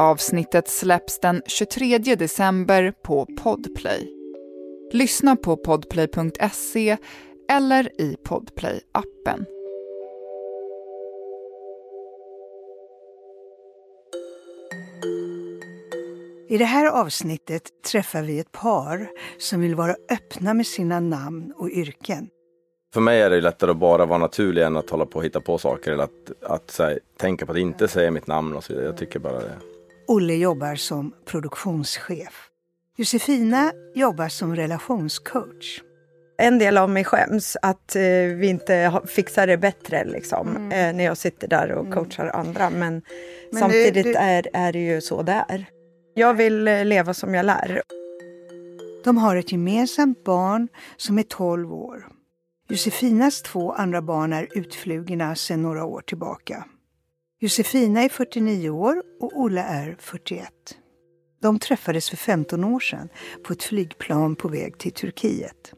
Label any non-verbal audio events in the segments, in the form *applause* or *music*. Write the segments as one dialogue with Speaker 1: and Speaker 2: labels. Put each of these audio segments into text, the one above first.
Speaker 1: Avsnittet släpps den 23 december på Podplay. Lyssna på podplay.se eller i Podplay-appen.
Speaker 2: I det här avsnittet träffar vi ett par som vill vara öppna med sina namn och yrken.
Speaker 3: För mig är det lättare att bara vara naturlig än att hålla på och hitta på saker eller att, att här, tänka på att inte säga mitt namn och så vidare. Jag tycker bara det.
Speaker 2: Olle jobbar som produktionschef. Josefina jobbar som relationscoach.
Speaker 4: En del av mig skäms att eh, vi inte fixar det bättre liksom, mm. eh, när jag sitter där och mm. coachar mm. andra. Men, Men samtidigt du, du... Är, är det ju så det är. Jag vill eh, leva som jag lär.
Speaker 2: De har ett gemensamt barn som är 12 år. Josefinas två andra barn är utflugna sedan några år tillbaka. Josefina är 49 år och Olle är 41. De träffades för 15 år sedan på ett flygplan på väg till Turkiet.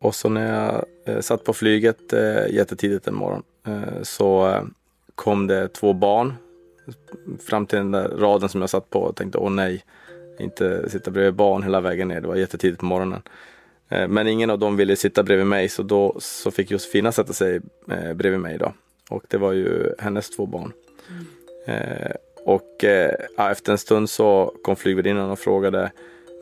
Speaker 3: Och så när jag eh, satt på flyget eh, jättetidigt en morgon eh, så kom det två barn fram till den där raden som jag satt på och tänkte åh nej, inte sitta bredvid barn hela vägen ner. Det var jättetidigt på morgonen. Men ingen av dem ville sitta bredvid mig så då så fick Josefina sätta sig bredvid mig då. Och det var ju hennes två barn. Mm. Eh, och eh, efter en stund så kom flygvärdinnan och frågade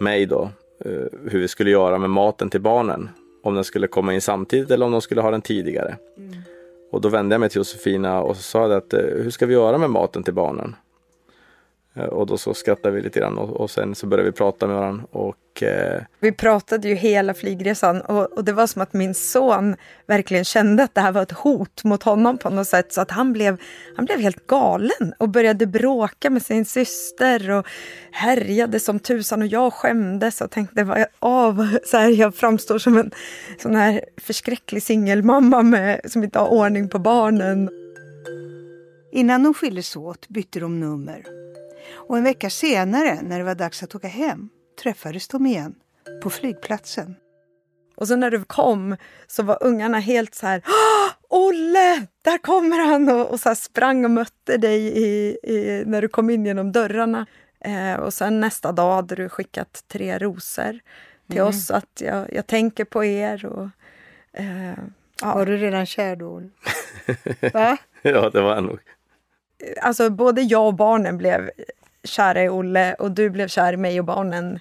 Speaker 3: mig då eh, hur vi skulle göra med maten till barnen. Om den skulle komma in samtidigt eller om de skulle ha den tidigare. Mm. Och då vände jag mig till Josefina och sa att eh, hur ska vi göra med maten till barnen? Eh, och då så skrattade vi lite grann och, och sen så började vi prata med varandra. Och, eh...
Speaker 4: Vi pratade ju hela flygresan och, och, det var som att min son verkligen kände att det här var ett hot mot honom på något sätt. Så att han blev, han blev helt galen och började bråka med sin syster och härjade som tusan. Och jag skämdes och tänkte, vad av, *laughs* så här, jag framstår som en sån här förskräcklig singelmamma som inte har ordning på barnen.
Speaker 2: Innan de skildes åt bytte de nummer och en vecka senare, när det var dags att åka hem, träffades de igen på flygplatsen.
Speaker 4: Och så när du kom så var ungarna helt så här Olle, där kommer han! Och, och så sprang och mötte dig i, i, när du kom in genom dörrarna. Eh, och sen nästa dag hade du skickat tre rosor till mm. oss att jag, jag tänker på er. Och,
Speaker 2: eh, ja. Var du redan kär då? *laughs*
Speaker 3: Va? *laughs* ja, det var jag nog.
Speaker 4: Alltså både jag och barnen blev kära i Olle och du blev kär i mig och barnen.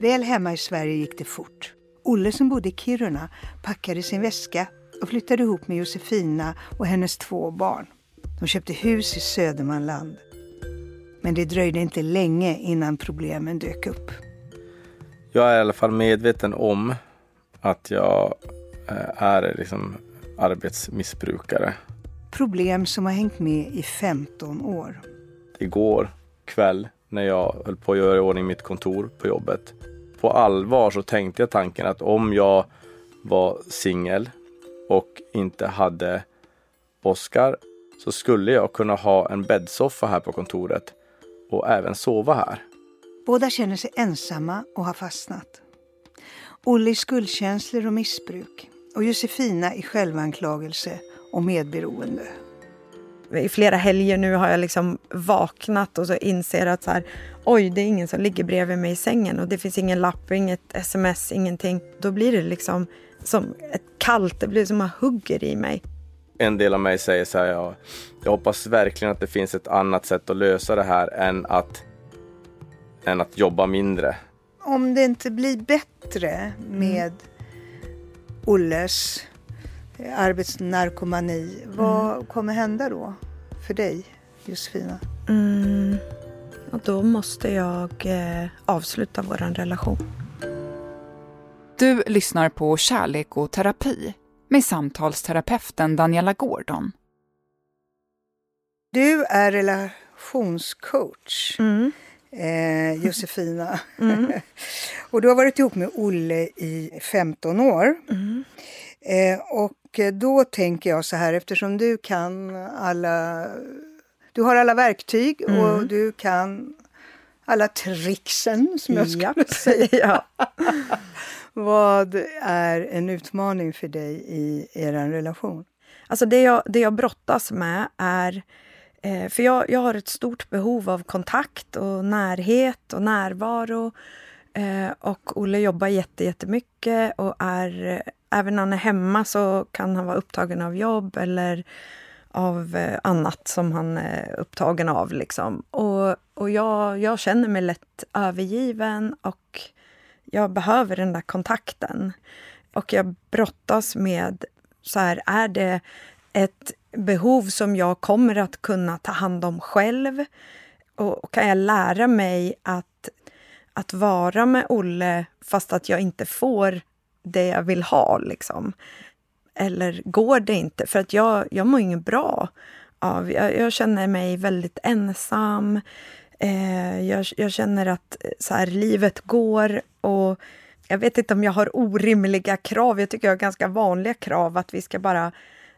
Speaker 2: Väl hemma i Sverige gick det fort. Olle som bodde i Kiruna packade sin väska och flyttade ihop med Josefina och hennes två barn. De köpte hus i Södermanland. Men det dröjde inte länge innan problemen dök upp.
Speaker 3: Jag är i alla fall medveten om att jag eh, är liksom arbetsmissbrukare.
Speaker 2: Problem som har hängt med i 15 år
Speaker 3: igår kväll när jag höll på att göra i ordning mitt kontor på jobbet. På allvar så tänkte jag tanken att om jag var singel och inte hade Oskar så skulle jag kunna ha en bäddsoffa här på kontoret och även sova här.
Speaker 2: Båda känner sig ensamma och har fastnat. Olle i skuldkänslor och missbruk och Josefina i självanklagelse och medberoende
Speaker 4: i flera helger nu har jag liksom vaknat och så inser att så här, oj, det är ingen som ligger bredvid mig i sängen och det finns ingen lapp, inget sms, ingenting. Då blir det liksom som ett kallt, det blir som att man hugger i mig.
Speaker 3: En del av mig säger så här, jag, jag hoppas verkligen att det finns ett annat sätt att lösa det här än att, än att jobba mindre.
Speaker 2: Om det inte blir bättre med mm. Olles arbetsnarkomani. Vad mm. kommer hända då för dig, Josefina?
Speaker 4: Mm. Och då måste jag eh, avsluta vår relation.
Speaker 1: Du lyssnar på Kärlek och terapi med samtalsterapeuten Daniela Gordon.
Speaker 2: Du är relationscoach, mm. eh, Josefina. Mm. *laughs* och du har varit ihop med Olle i 15 år. Mm. Eh, och och då tänker jag så här, eftersom du kan alla... Du har alla verktyg mm. och du kan alla tricksen, som jag skulle *laughs* ja. säga. *laughs* Vad är en utmaning för dig i er relation?
Speaker 4: Alltså det jag, det jag brottas med är Eh, för jag, jag har ett stort behov av kontakt och närhet och närvaro. Eh, och Olle jobbar jätte, jättemycket och är, eh, även när han är hemma så kan han vara upptagen av jobb eller av eh, annat som han är upptagen av. Liksom. Och, och jag, jag känner mig lätt övergiven och jag behöver den där kontakten. Och jag brottas med, så här, är det ett behov som jag kommer att kunna ta hand om själv? Och, kan jag lära mig att, att vara med Olle fast att jag inte får det jag vill ha? Liksom? Eller går det inte? För att jag, jag mår inget bra av... Jag, jag känner mig väldigt ensam. Eh, jag, jag, känner att så här, livet går och jag vet inte om jag har orimliga krav. Jag tycker jag har ganska vanliga krav att vi ska bara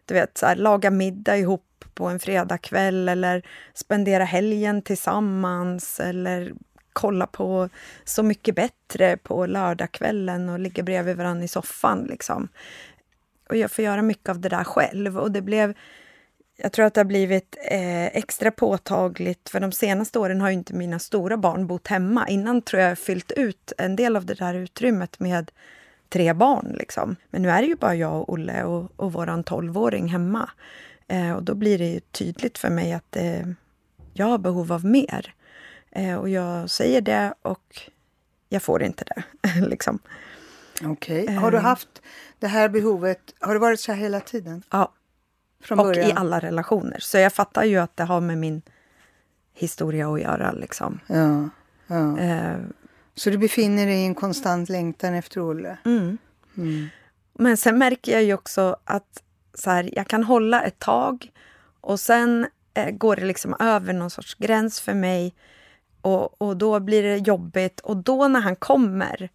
Speaker 4: du vet, så här, laga middag ihop på en fredagkväll eller spendera helgen tillsammans eller kolla på Så mycket bättre på lördagskvällen och ligga bredvid varandra i soffan. Liksom. Och jag får göra mycket av det där själv. Och det blev, jag tror att det har blivit eh, extra påtagligt, för de senaste åren har inte mina stora barn bott hemma. Innan tror jag fyllt ut en del av det där utrymmet med tre barn. Liksom. Men nu är det ju bara jag och Olle och, och vår tolvåring hemma. Eh, och då blir det tydligt för mig att eh, jag har behov av mer. Eh, och jag säger det och jag får inte det. *laughs* liksom.
Speaker 2: Okej. Okay. Har du eh. haft det här behovet, har det varit så här hela tiden?
Speaker 4: Ja. Från och början? i alla relationer. Så jag fattar ju att det har med min historia att göra. Liksom.
Speaker 2: Ja, ja. Eh, så du befinner dig i en konstant längtan efter Olle?
Speaker 4: Mm. Mm. Men sen märker jag ju också att så här, jag kan hålla ett tag och sen eh, går det liksom över någon sorts gräns för mig och, och då blir det jobbigt. Och då när han kommer,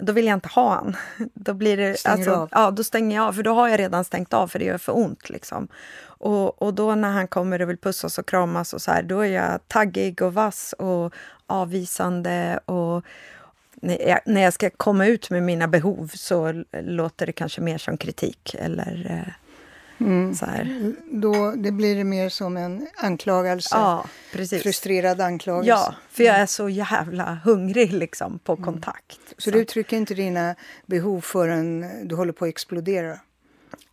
Speaker 4: då vill jag inte ha han. *laughs* Då blir det,
Speaker 2: stänger alltså, av?
Speaker 4: Ja, då stänger jag av, för då har jag redan stängt av för det gör för ont. Liksom. Och, och då när han kommer och vill pussas och kramas och så här, då är jag taggig och vass och avvisande. Och när jag, när jag ska komma ut med mina behov så låter det kanske mer som kritik eller eh, Mm. Så här.
Speaker 2: Då, det blir det mer som en anklagelse.
Speaker 4: Ja, precis.
Speaker 2: Frustrerad anklagelse.
Speaker 4: Ja, för jag är så jävla hungrig liksom på mm. kontakt.
Speaker 2: Så, så du uttrycker inte dina behov förrän du håller på att explodera?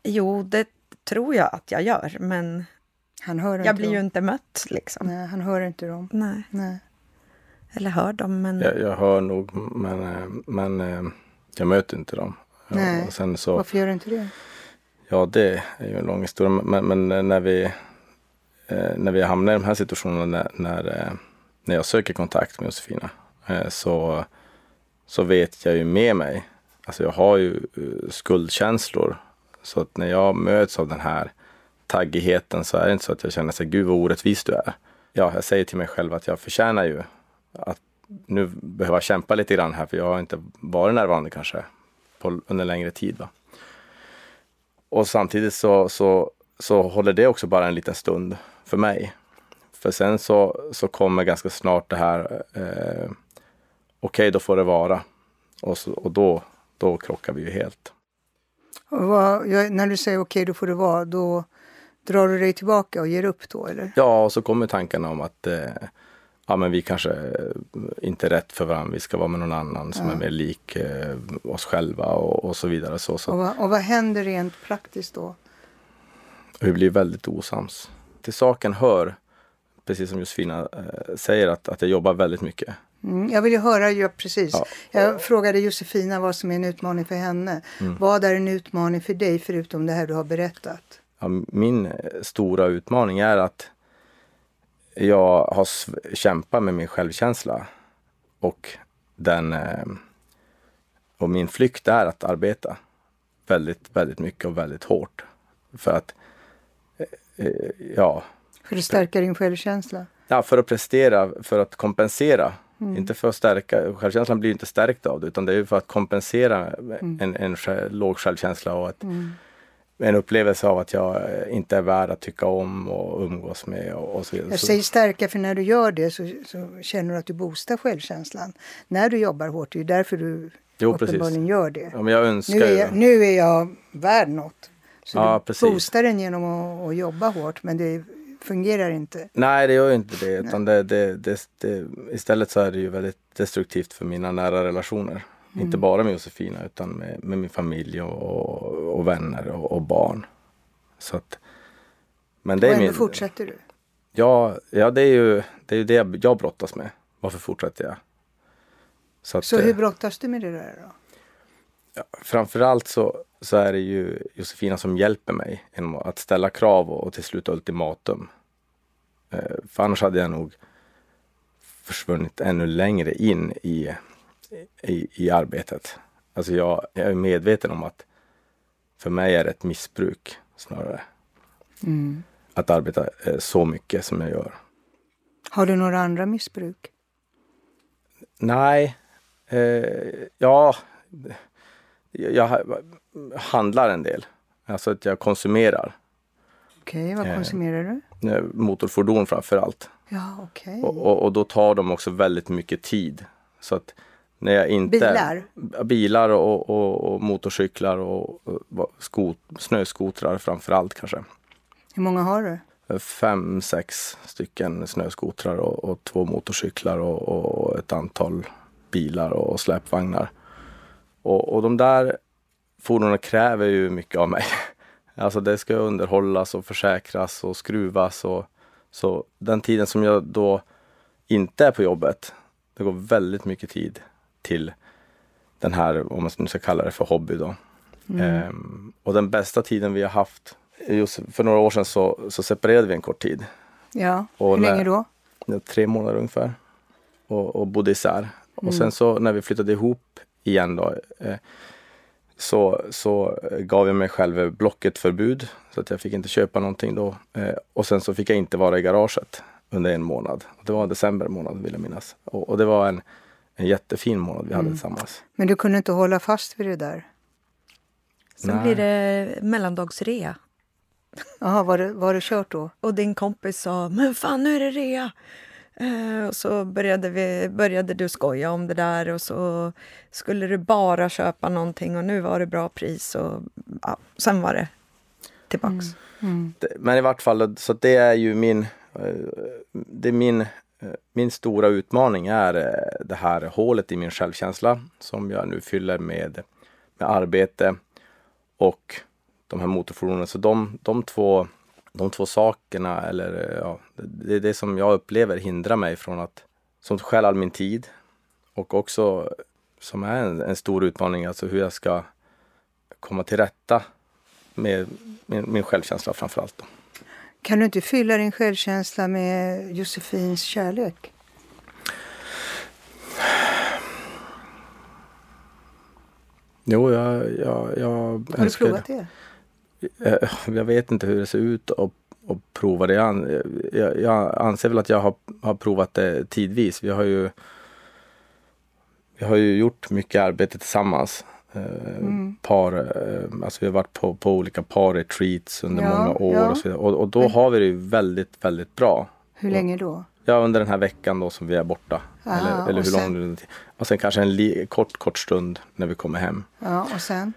Speaker 4: Jo, det tror jag att jag gör, men
Speaker 2: han hör
Speaker 4: jag blir
Speaker 2: dem.
Speaker 4: ju inte mött. Liksom.
Speaker 2: Nej, han hör inte dem.
Speaker 4: Nej.
Speaker 2: Nej.
Speaker 4: Eller hör dem, men...
Speaker 3: Jag, jag hör nog, men, eh, men eh, jag möter inte dem.
Speaker 2: Nej. Och sen så, Varför gör du inte det?
Speaker 3: Ja, det är ju en lång historia. Men, men när, vi, eh, när vi hamnar i de här situationerna när, när, eh, när jag söker kontakt med Josefina eh, så, så vet jag ju med mig, alltså jag har ju eh, skuldkänslor så att när jag möts av den här taggigheten så är det inte så att jag känner sig gud vad orättvis du är. Ja, jag säger till mig själv att jag förtjänar ju att nu behöva kämpa lite grann här för jag har inte varit närvarande kanske på, under längre tid. Va? Och samtidigt så, så, så håller det också bara en liten stund för mig. För sen så, så kommer ganska snart det här, eh, okej okay, då får det vara. Och, så, och då, då krockar vi ju helt.
Speaker 2: Vad, när du säger okej, okay, då får det vara, då drar du dig tillbaka och ger upp då eller?
Speaker 3: Ja, och så kommer tankarna om att eh, ja, men vi kanske inte är rätt för varandra, vi ska vara med någon annan som ja. är mer lik eh, oss själva och, och, så vidare. Så, så.
Speaker 2: Och, vad, och vad händer rent praktiskt då?
Speaker 3: Vi blir väldigt osams. Till saken hör, precis som Josefina eh, säger, att, att jag jobbar väldigt mycket.
Speaker 2: Mm, jag vill ju höra, ja, precis. Ja. Jag frågade Josefina vad som är en utmaning för henne. Mm. Vad är en utmaning för dig förutom det här du har berättat?
Speaker 3: Ja, min stora utmaning är att jag har kämpat med min självkänsla och den eh, och min flykt är att arbeta väldigt, väldigt mycket och väldigt hårt. För att, eh, eh, ja.
Speaker 2: För att stärka din självkänsla?
Speaker 3: Ja, för att prestera, för att kompensera Mm. Inte för att stärka, självkänslan blir inte stärkt av det utan det är för att kompensera mm. en, en låg självkänsla och ett, mm. En upplevelse av att jag inte är värd att tycka om och umgås med och, och så vidare.
Speaker 2: Jag säger stärka för när du gör det så, så känner du att du boostar självkänslan. När du jobbar hårt, det är därför du jo, uppenbarligen gör det.
Speaker 3: Ja, men jag önskar
Speaker 2: nu, är jag, nu är jag värd något. Så
Speaker 3: ja,
Speaker 2: du precis. boostar den genom att, att jobba hårt men det fungerar inte.
Speaker 3: Nej, det gör ju inte det. Utan det, det, det, istället så är det ju väldigt destruktivt för mina nära relationer. Mm. Inte bara med Josefina utan med, med min familj och, och vänner och, och, barn. Så att,
Speaker 2: men det och är ändå min, fortsätter du?
Speaker 3: Ja, ja det, är ju, det är ju det jag brottas med. Varför fortsätter jag?
Speaker 2: Så, att, så hur eh, brottas du med det där då?
Speaker 3: Ja, framförallt så, så är det ju Josefina som hjälper mig genom att ställa krav och, och till slut ultimatum. Eh, för annars hade jag nog försvunnit ännu längre in i, i, i arbetet. Alltså jag, jag är medveten om att för mig är det ett missbruk snarare. Mm. Att arbeta eh, så mycket som jag gör.
Speaker 2: Har du några andra missbruk?
Speaker 3: Nej. Eh, ja, jag handlar en del. Alltså att jag konsumerar.
Speaker 2: Okej, okay, vad eh, konsumerar du?
Speaker 3: Eh, motorfordon framför allt.
Speaker 2: Ja, okay.
Speaker 3: Och, och, och, då tar de också väldigt mycket tid. Så att när jag inte...
Speaker 2: Bilar?
Speaker 3: Bilar och, och, och motorcyklar och, och skot, snöskotrar framför allt kanske.
Speaker 2: Hur många har du?
Speaker 3: Fem, sex stycken snöskotrar och, och två motorcyklar och, och, ett antal bilar och släpvagnar. Och, och de där fordonen kräver ju mycket av mig. *laughs* Alltså det ska underhållas och försäkras och skruvas. Och, så den tiden som jag då inte är på jobbet, det går väldigt mycket tid till den här, om man ska kalla det för hobby då. Mm. Ehm, och den bästa tiden vi har haft, just för några år sedan så, så separerade vi en kort tid.
Speaker 2: Ja, och hur länge då?
Speaker 3: Tre månader ungefär. Och, och bodde isär. Mm. Och sen så när vi flyttade ihop igen då eh, så, så gav jag mig själv blocketförbud så att jag fick inte köpa någonting då. Eh, och sen så fick jag inte vara i garaget under en månad. Det var december månad vill jag minnas. Och, och det var en, en jättefin månad vi hade mm. tillsammans.
Speaker 2: Men du kunde inte hålla fast vid det där?
Speaker 4: Sen Nej. blir det mellandagsrea. *laughs*
Speaker 2: Jaha, var det, var det kört då?
Speaker 4: Och din kompis sa, men fan nu är det rea! Eh, och så började, vi, började du skoja om det där och så skulle du bara köpa någonting och nu var det bra pris och ja, sen var det tillbaks. Mm.
Speaker 3: Mm. Men i vart fall, så det är ju min, eh, det är min, Eh, min stora utmaning är eh, det här hålet i min självkänsla som jag nu fyller med, med arbete och de här motorfordonen. Så de, de två de två sakerna, eller eh, ja, det är det som jag upplever hindrar mig från att, som stjäl all min tid och också som är en, en, stor utmaning, alltså hur jag ska komma till rätta med min, min självkänsla framför allt. Då.
Speaker 2: Kan du inte fylla din självkänsla med Josefins kärlek?
Speaker 3: Jo, jag, jag, jag
Speaker 2: Har du provat det?
Speaker 3: Eh, jag vet inte hur det ser ut och, och prova det. Jag, jag, jag, anser väl att jag har, har provat det tidvis. Vi har ju vi har ju gjort mycket arbete tillsammans. Eh, mm. Par, eh, alltså vi har varit på, på olika par-retreats under ja, många år ja. och, så vidare. och, och då har vi det ju väldigt, väldigt bra.
Speaker 2: Hur länge då?
Speaker 3: Ja, under den här veckan då som vi är borta. Aha, eller eller hur sen? lång Och sen kanske en li, kort, kort stund när vi kommer hem.
Speaker 2: Ja, och sen?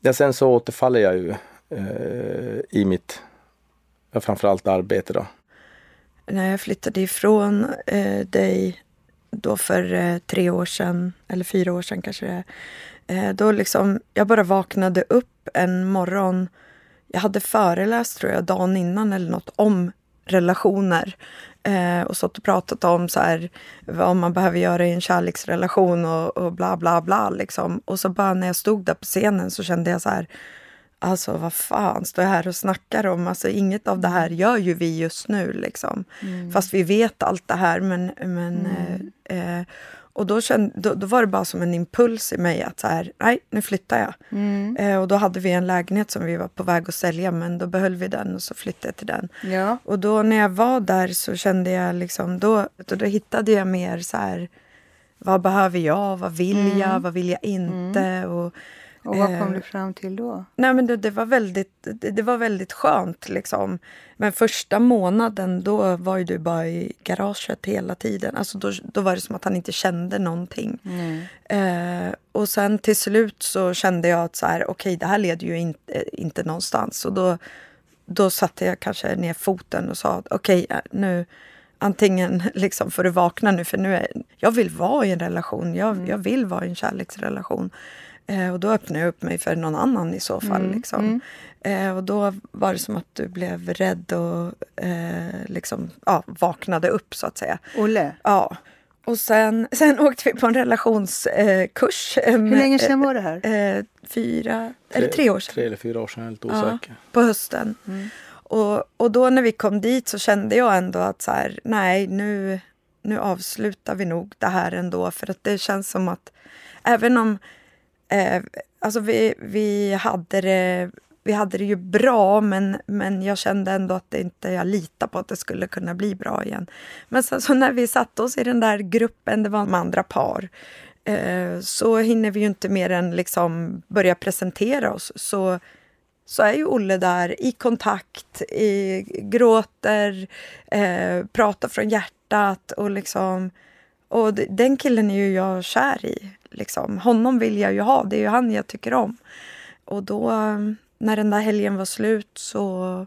Speaker 3: Ja, sen så återfaller jag ju eh, i mitt ja, framförallt arbete. Då.
Speaker 4: När jag flyttade ifrån eh, dig då för eh, tre år sedan, eller fyra år sedan kanske det är. Eh, då liksom, jag bara vaknade upp en morgon. Jag hade föreläst tror jag dagen innan eller något om relationer. Eh, och stått och pratat om så här, vad man behöver göra i en kärleksrelation och, och bla bla bla. Liksom. Och så bara när jag stod där på scenen så kände jag så här, Alltså vad fan står jag här och snackar om? Alltså inget av det här gör ju vi just nu liksom. Mm. Fast vi vet allt det här men... men mm. eh, och då, kände, då, då, var det bara som en impuls i mig att så här, nej nu flyttar jag. Mm. Eh, och då hade vi en lägenhet som vi var på väg att sälja men då behöll vi den och så flyttade jag till den.
Speaker 2: Ja.
Speaker 4: Och då när jag var där så kände jag liksom, då, då, då hittade jag mer så här, vad behöver jag, vad vill jag, mm. vad vill jag inte?
Speaker 2: Mm.
Speaker 4: Och,
Speaker 2: och vad kom du fram till då?
Speaker 4: Nej, men det, det, var väldigt, det, det, var väldigt skönt. Liksom. Men första månaden då var du bara i garaget hela tiden. Alltså då, då var det som att han inte kände någonting. Mm. Eh, och sen till slut så kände jag att så här, okay, det här leder ju inte, inte någonstans. Och då då satte jag kanske ner foten och sa okej, okay, nu antingen *laughs* liksom får du vakna nu för nu är, jag vill vara i en relation, jag, mm. jag vill vara i en kärleksrelation. Eh, och då öppnade jag upp mig för någon annan i så fall. Mm. Liksom. Mm. Eh, och då var det som att du blev rädd och eh, liksom, ja, vaknade upp så att säga.
Speaker 2: Olle?
Speaker 4: Ja. Och sen, *laughs* sen åkte vi på en relationskurs. Eh,
Speaker 2: Hur länge sedan var det här?
Speaker 4: Eh, fyra, tre, eller tre år sedan.
Speaker 3: Tre eller fyra år sedan, jag är lite osäker.
Speaker 4: Ja, på hösten. Mm. Och, och då när vi kom dit så kände jag ändå att så här, nej nu, nu avslutar vi nog det här ändå. För att det känns som att även om eh, alltså vi, vi hade det vi hade det ju bra men, men jag kände ändå att det inte, jag litade på att det skulle kunna bli bra igen. Men sen så när vi satte oss i den där gruppen, det var med andra par, eh, så hinner vi ju inte mer än liksom börja presentera oss. Så, så är ju Olle där i kontakt, i, gråter, eh, pratar från hjärtat och liksom och den killen är ju jag kär i. Liksom. Honom vill jag ju ha, det är ju han jag tycker om. Och då när den där helgen var slut så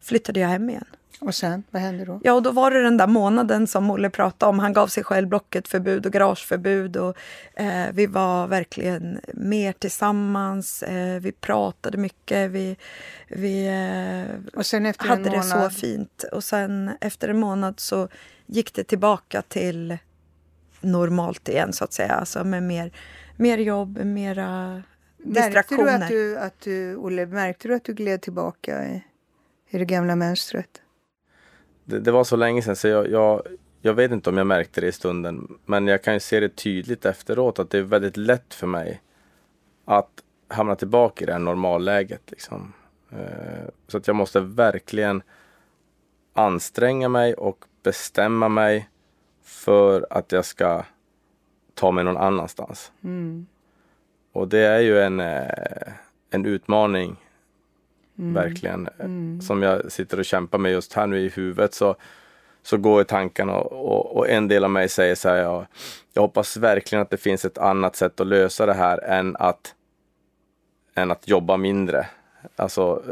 Speaker 4: flyttade jag hem igen.
Speaker 2: Och sen, vad hände då?
Speaker 4: Ja, och då var det den där månaden som Olle pratade om. Han gav sig själv blocketförbud och garageförbud. Och, eh, vi var verkligen mer tillsammans. Eh, vi pratade mycket. Vi, vi eh,
Speaker 2: och sen efter
Speaker 4: hade
Speaker 2: en
Speaker 4: månad... det så fint. Och sen efter en månad så gick det tillbaka till normalt igen, så att säga. Alltså med mer, mer jobb, mera distraktioner.
Speaker 2: Märkte du att du, att du, Olle, märkte du att du gled tillbaka i, i det gamla mönstret?
Speaker 3: Det, det, var så länge sedan så jag, jag, jag vet inte om jag märkte det i stunden. Men jag kan ju se det tydligt efteråt att det är väldigt lätt för mig att hamna tillbaka i det här normalläget. Liksom. Eh, så att jag måste verkligen anstränga mig och bestämma mig för att jag ska ta mig någon annanstans. Mm. Och det är ju en, eh, en utmaning mm. verkligen mm. som jag sitter och kämpar med just här nu i huvudet. Så, så går tankarna och, och, och, en del av mig säger så här, jag, jag hoppas verkligen att det finns ett annat sätt att lösa det här än att, än att jobba mindre. Alltså,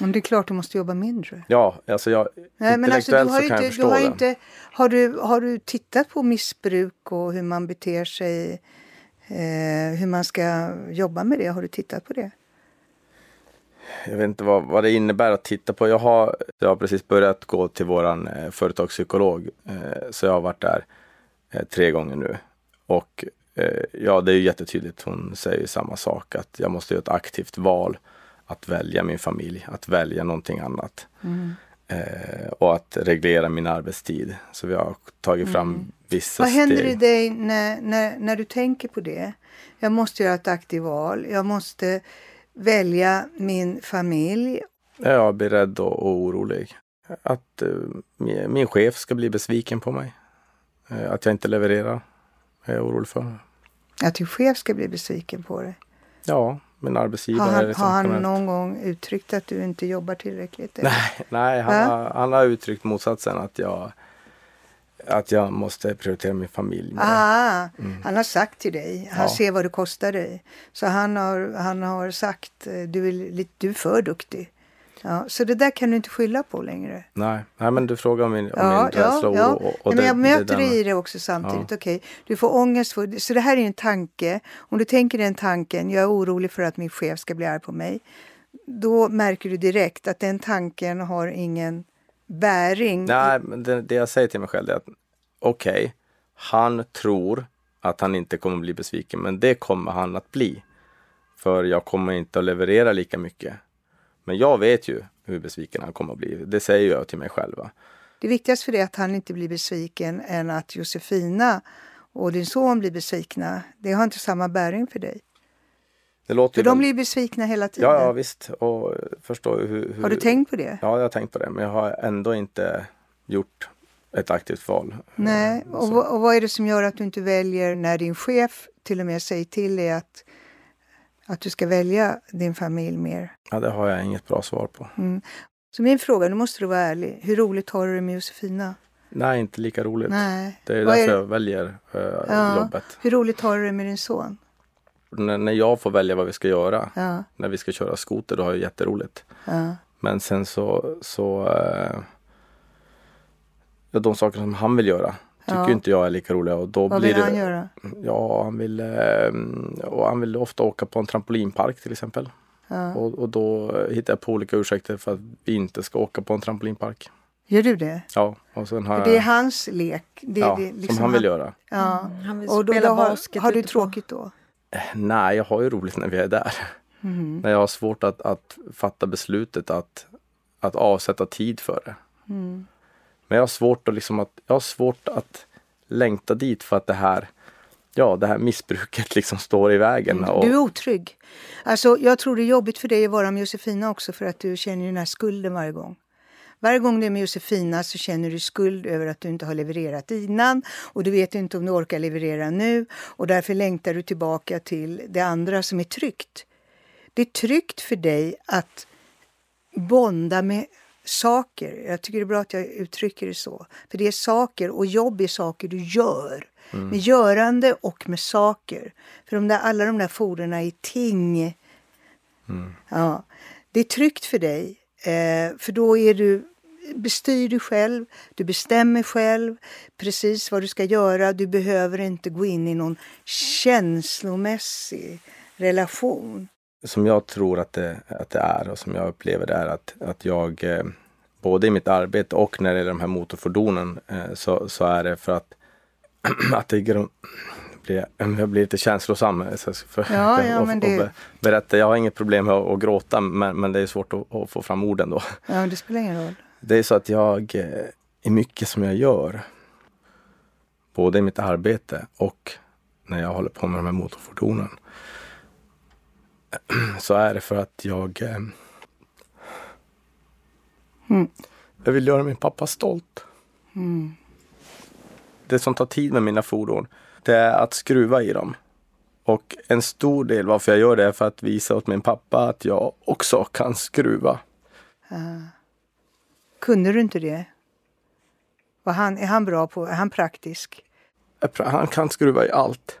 Speaker 2: men det är klart du måste jobba mindre.
Speaker 3: Ja, alltså jag,
Speaker 2: Nej, men alltså, du har så kan inte, jag förstå du har det. Inte, har, du, har du tittat på missbruk och hur man beter sig Eh, hur man ska jobba med det, har du tittat på det?
Speaker 3: Jag vet inte vad, vad det innebär att titta på. Jag har, jag har precis börjat gå till våran eh, företagspsykolog. Eh, så jag har varit där eh, tre gånger nu. Och eh, ja, det är ju jättetydligt. Hon säger samma sak. Att jag måste göra ett aktivt val. Att välja min familj, att välja någonting annat. Mm. Eh, och att reglera min arbetstid. Så vi har tagit fram mm. vissa
Speaker 2: Vad händer
Speaker 3: steg.
Speaker 2: i dig när, när, när du tänker på det? Jag måste göra ett aktivt val. Jag måste välja min familj.
Speaker 3: Jag blir rädd och, och orolig. Att uh, min chef ska bli besviken på mig. Uh, att jag inte levererar. är jag orolig för.
Speaker 2: Att din chef ska bli besviken på dig?
Speaker 3: Ja, min arbetsgivare.
Speaker 2: Har han, liksom har han någon gång uttryckt att du inte jobbar tillräckligt? *laughs*
Speaker 3: Nej, nej han, har, han har uttryckt motsatsen att jag att jag måste prioritera min familj.
Speaker 2: Ah, mm. Han har sagt till dig, han ja. ser vad det kostar dig. Så han har, han har sagt, eh, du är, du är för duktig. Ja, så det där kan du inte skylla på längre.
Speaker 3: Nej, Nej men du frågar om min, om ja, min rädsla
Speaker 2: ja, ja. och, och Men jag möter dig i det också samtidigt. Ja. Okej, du får ångest. För, så det här är en tanke. Om du tänker den tanken, jag är orolig för att min chef ska bli arg på mig. Då märker du direkt att den tanken har ingen bäring.
Speaker 3: Nej, men det, det jag säger till mig själv är att okej, okay, han tror att han inte kommer bli besviken, men det kommer han att bli. För jag kommer inte att leverera lika mycket. Men jag vet ju hur besviken han kommer att bli. Det säger jag till mig själv.
Speaker 2: Det viktigaste för dig är att han inte blir besviken än att Josefina och din son blir besvikna. Det har inte samma bäring för dig.
Speaker 3: Det låter
Speaker 2: för de blir besvikna hela tiden.
Speaker 3: Ja, ja visst. Och förstår hur, hur...
Speaker 2: Har du tänkt på det?
Speaker 3: Ja, jag har tänkt på det. Men jag har ändå inte gjort ett aktivt val.
Speaker 2: Nej, och, och vad är det som gör att du inte väljer när din chef till och med säger till dig att att du ska välja din familj mer?
Speaker 3: Ja, det har jag inget bra svar på.
Speaker 2: Mm. Så min fråga, nu måste du vara ärlig. Hur roligt har du det med Josefina?
Speaker 3: Nej, inte lika roligt.
Speaker 2: Nej.
Speaker 3: Det är Vad därför är... jag väljer äh, ja. jobbet.
Speaker 2: Hur roligt har du det med din son?
Speaker 3: N när jag får välja vad vi ska göra, ja. när vi ska köra skoter, då har jag jätteroligt. Ja. Men sen så, så ja, de saker som han vill göra tycker
Speaker 2: Ja.
Speaker 3: inte jag är lika roliga. Och då
Speaker 2: Vad
Speaker 3: blir
Speaker 2: vill
Speaker 3: det,
Speaker 2: han göra?
Speaker 3: Ja, han vill, eh, och han vill ofta åka på en trampolinpark till exempel.
Speaker 2: Ja.
Speaker 3: Och, och då hittar jag på olika ursäkter för att vi inte ska åka på en trampolinpark.
Speaker 2: Gör du det?
Speaker 3: Ja, och sen har
Speaker 2: det är
Speaker 3: jag,
Speaker 2: hans lek. Det,
Speaker 3: ja,
Speaker 2: det, liksom
Speaker 3: som han vill göra.
Speaker 2: Ja.
Speaker 4: Han vill
Speaker 2: Och då,
Speaker 4: spela
Speaker 2: då har,
Speaker 4: basket
Speaker 2: har du tråkigt då?
Speaker 3: Nej, jag har ju roligt när vi är där.
Speaker 2: Mhm.
Speaker 3: Men jag har svårt att, att fatta beslutet att, att avsätta tid för det.
Speaker 2: Mm.
Speaker 3: Men jag har svårt att liksom att, jag har svårt att längta dit för att det här, ja det här missbruket *laughs* liksom står i vägen. Och,
Speaker 2: Du är otrygg. Alltså, jag tror det är jobbigt för dig att vara med Josefina också för att du känner den här skulden varje gång. Varje gång du är med Josefina så känner du skuld över att du inte har levererat innan och du vet inte om du orkar leverera nu och därför längtar du tillbaka till det andra som är tryggt. Det är tryggt för dig att bonda med saker. Jag tycker det är bra att jag uttrycker det så. För det är saker och jobb är saker du gör. Med görande och med saker. För de där, alla de där fordren är ting. Ja, det är tryggt för dig. Eh, för då är du bestyr dig själv, du bestämmer själv precis vad du ska göra. Du behöver inte gå in i någon känslomässig relation.
Speaker 3: Som jag tror att det, att det är och som jag upplever det är att, att jag eh, både i mitt arbete och när det gäller de här motorfordonen eh, så, så är det för att, *clears throat* att det grund, blir, *clears throat* jag blir lite känslosam. eh, Så för,
Speaker 2: Ja, ja, *laughs* men det-
Speaker 3: be- berätta. Jag har inget problem med att, gråta men, men det är svårt att, att få fram orden då.
Speaker 2: Ja, men det spelar ingen roll. *laughs*
Speaker 3: Det är så att jag i mycket som jag gör, både i mitt arbete och när jag håller på med de här motorfordonen, så är det för att jag eh,
Speaker 2: Mm.
Speaker 3: jag vill göra min pappa stolt. Det som tar tid med mina fordon, det är att skruva i dem. Och en stor del varför jag gör det är för att visa åt min pappa att jag också kan skruva.
Speaker 2: Kunde du inte det? Var han, är han bra på, är han praktisk?
Speaker 3: Han kan skruva i allt.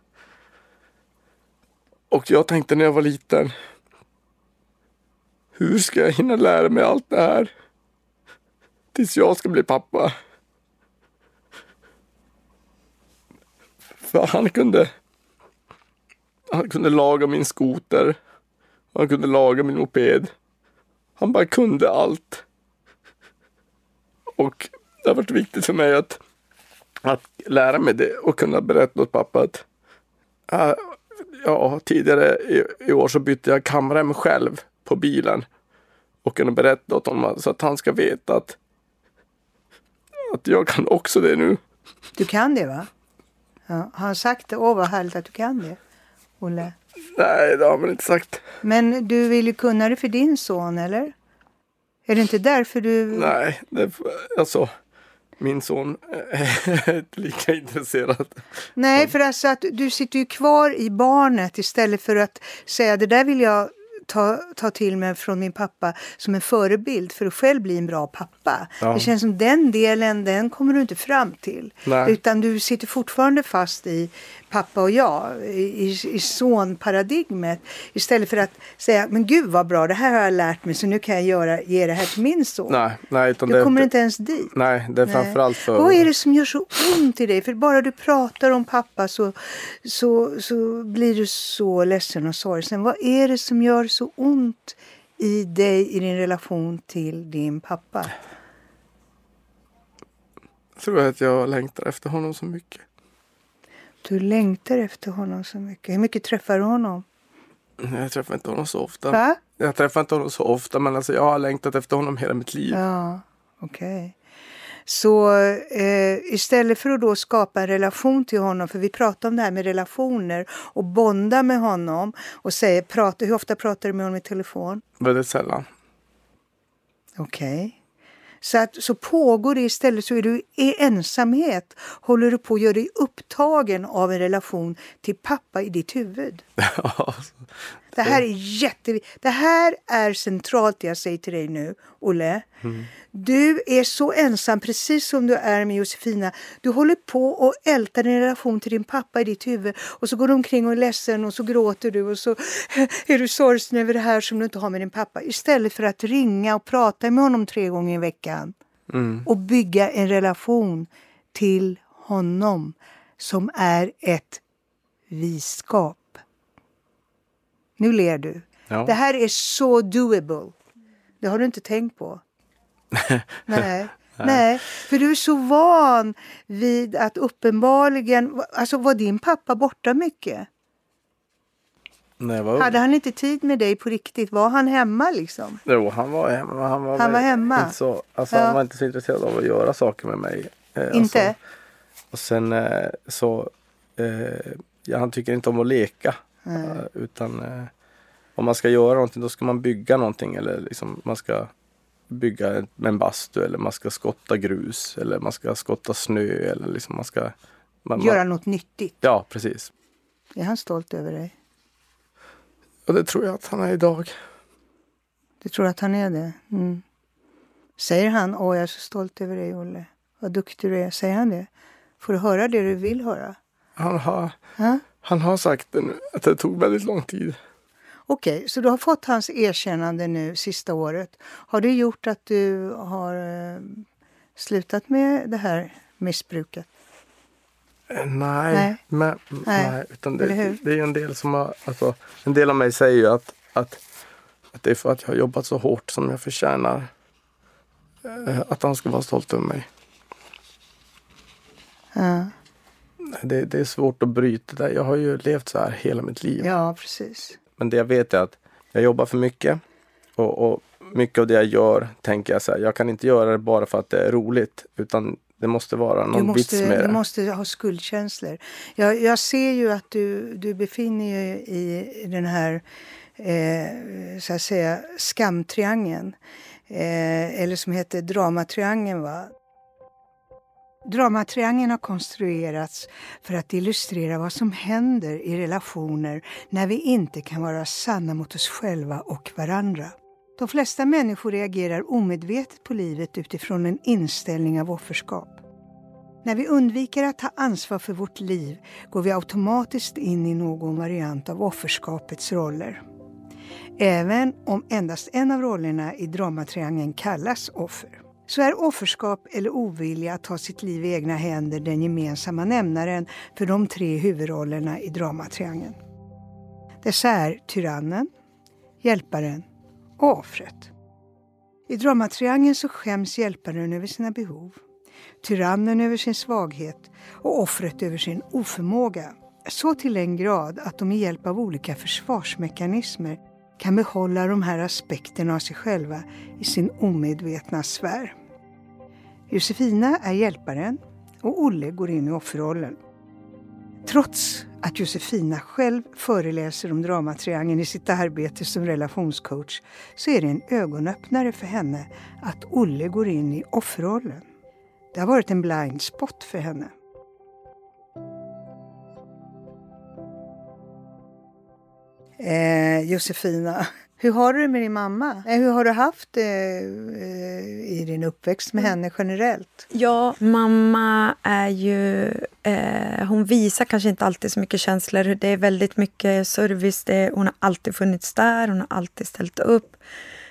Speaker 3: Och jag tänkte när jag var liten. Hur ska jag hinna lära mig allt det här? Tills jag ska bli pappa. För han kunde. Han kunde laga min skoter. Han kunde laga min moped. Han bara kunde allt. Och det har varit viktigt för mig att att lära mig det och kunna berätta åt pappa att äh, ja, tidigare i, i år så bytte jag kamrem själv på bilen och kunna berätta åt honom så att han ska veta att, att jag kan också det nu.
Speaker 2: Du kan det va? Ja, har han sagt det? Åh vad härligt att du kan det, Olle.
Speaker 3: Nej, det har man inte sagt.
Speaker 2: Men du vill ju kunna det för din son, eller? Är det inte därför du...
Speaker 3: Nej, det, alltså min son *laughs* är inte lika intresserad.
Speaker 2: Nej, för alltså att du sitter ju kvar i barnet istället för att säga det där vill jag ta, ta till mig från min pappa som en förebild för att själv bli en bra pappa.
Speaker 3: Ja.
Speaker 2: Det känns som den delen, den kommer du inte fram till.
Speaker 3: Nej.
Speaker 2: Utan du sitter fortfarande fast i pappa och jag, i, i, sonparadigmet. Istället för att säga, men gud vad bra, det här har jag lärt mig så nu kan jag göra, ge det här till min son.
Speaker 3: Nej, nej, utan
Speaker 2: du
Speaker 3: det,
Speaker 2: kommer inte ens dit.
Speaker 3: nej, det är framförallt för...
Speaker 2: Vad är det som gör så ont i dig? För bara du pratar om pappa så, så, så blir du så ledsen och sorgsen. Vad är det som gör så ont i dig i din relation till din pappa?
Speaker 3: Jag tror att jag längtar efter honom så mycket.
Speaker 2: Du längtar efter honom så mycket. Hur mycket träffar du honom?
Speaker 3: Jag träffar inte honom så ofta.
Speaker 2: Va?
Speaker 3: Jag träffar inte honom så ofta men alltså jag har längtat efter honom hela mitt liv.
Speaker 2: Ja, okej. Så eh, istället för att då skapa en relation till honom, för vi pratar om det här med relationer och bonda med honom och säger, prata, hur ofta pratar du med honom i telefon?
Speaker 3: Väldigt sällan.
Speaker 2: Okej. Så, att, så pågår det istället så är du i ensamhet, håller du på att göra dig upptagen av en relation till pappa i ditt huvud. *laughs* Det här är jätteviktigt. Det här är centralt jag säger till dig nu, Olle. Mm. Du är så ensam, precis som du är med Josefina. Du håller på och ältar din relation till din pappa i ditt huvud. Och så går du omkring och är ledsen och så gråter du och så *laughs* är du sorgsen över det här som du inte har med din pappa. Istället för att ringa och prata med honom tre gånger i veckan. Mm. Och bygga en relation till honom som är ett visskap. Nu ler du. Ja. Det här är så doable. Det har du inte tänkt på. *laughs* Nej. Nej. för du är så van vid att uppenbarligen... Alltså var din pappa borta mycket?
Speaker 3: Nej, var...
Speaker 2: Hade han inte tid med dig på riktigt? Var han hemma liksom?
Speaker 3: Jo, han var hemma. Han var,
Speaker 2: han var hemma?
Speaker 3: Inte så, alltså, ja. Han var inte så intresserad av att göra saker med mig.
Speaker 2: Eh, inte?
Speaker 3: Alltså, och sen eh, så... Eh, ja, han tycker inte om att leka. Mm. utan eh, om man ska göra någonting då ska man bygga någonting eller liksom man ska bygga en bastu eller man ska skotta grus eller man ska skotta snö eller liksom man ska
Speaker 2: man, Göra man, något nyttigt?
Speaker 3: Ja, precis.
Speaker 2: Är han stolt över dig?
Speaker 3: Och det tror jag att han är idag.
Speaker 2: Du tror att han är det? Mm. Säger han åh jag är så stolt över dig Olle, vad duktig du är? Säger han det? Får du höra det du vill höra?
Speaker 3: Han har, ha? han har sagt det nu, att det tog väldigt lång tid.
Speaker 2: Okej, okay, så du har fått hans erkännande nu sista året. Har det gjort att du har eh, slutat med det här missbruket?
Speaker 3: Eh, nej, nej. Men, nej. nej utan det, det, är en del som har, alltså, en del av mig säger ju att, att, att det är för att jag har jobbat så hårt som jag förtjänar. Eh, att han ska vara stolt över mig.
Speaker 2: Ja.
Speaker 3: Det, det, är svårt att bryta det. Jag har ju levt så här hela mitt liv.
Speaker 2: Ja, precis.
Speaker 3: Men det jag vet är att jag jobbar för mycket. Och, och mycket av det jag gör tänker jag så här, jag kan inte göra det bara för att det är roligt. Utan det måste vara någon
Speaker 2: måste,
Speaker 3: vits med det.
Speaker 2: Du måste ha skuldkänslor. Jag, jag ser ju att du, du befinner dig i den här eh, så att säga skamtriangeln. Eh, eller som heter dramatriangeln. Va? Dramatriangeln har konstruerats för att illustrera vad som händer i relationer när vi inte kan vara sanna mot oss själva och varandra. De flesta människor reagerar omedvetet på livet utifrån en inställning av offerskap. När vi undviker att ta ansvar för vårt liv går vi automatiskt in i någon variant av offerskapets roller. Även om endast en av rollerna i dramatriangeln kallas offer så är offerskap eller ovilja att ta sitt liv i egna händer den gemensamma nämnaren för de tre huvudrollerna i dramatriangeln. Dessa är tyrannen, hjälparen och offret. I dramatriangeln så skäms hjälparen över sina behov, tyrannen över sin svaghet och offret över sin oförmåga. Så till den grad att de med hjälp av olika försvarsmekanismer kan behålla de här aspekterna av sig själva i sin omedvetna sfär. Josefina är hjälparen och Olle går in i offerrollen. Trots att Josefina själv föreläser om dramatriangeln i sitt arbete som relationscoach så är det en ögonöppnare för henne att Olle går in i offerrollen. Det har varit en blind spot för henne. Eh, Josefina, *laughs* hur har du det med din mamma? Eh, hur har du haft det eh, i din uppväxt med henne generellt?
Speaker 4: Ja, mamma är ju... Eh, hon visar kanske inte alltid så mycket känslor. Det är väldigt mycket service. Det, hon har alltid funnits där, hon har alltid ställt upp.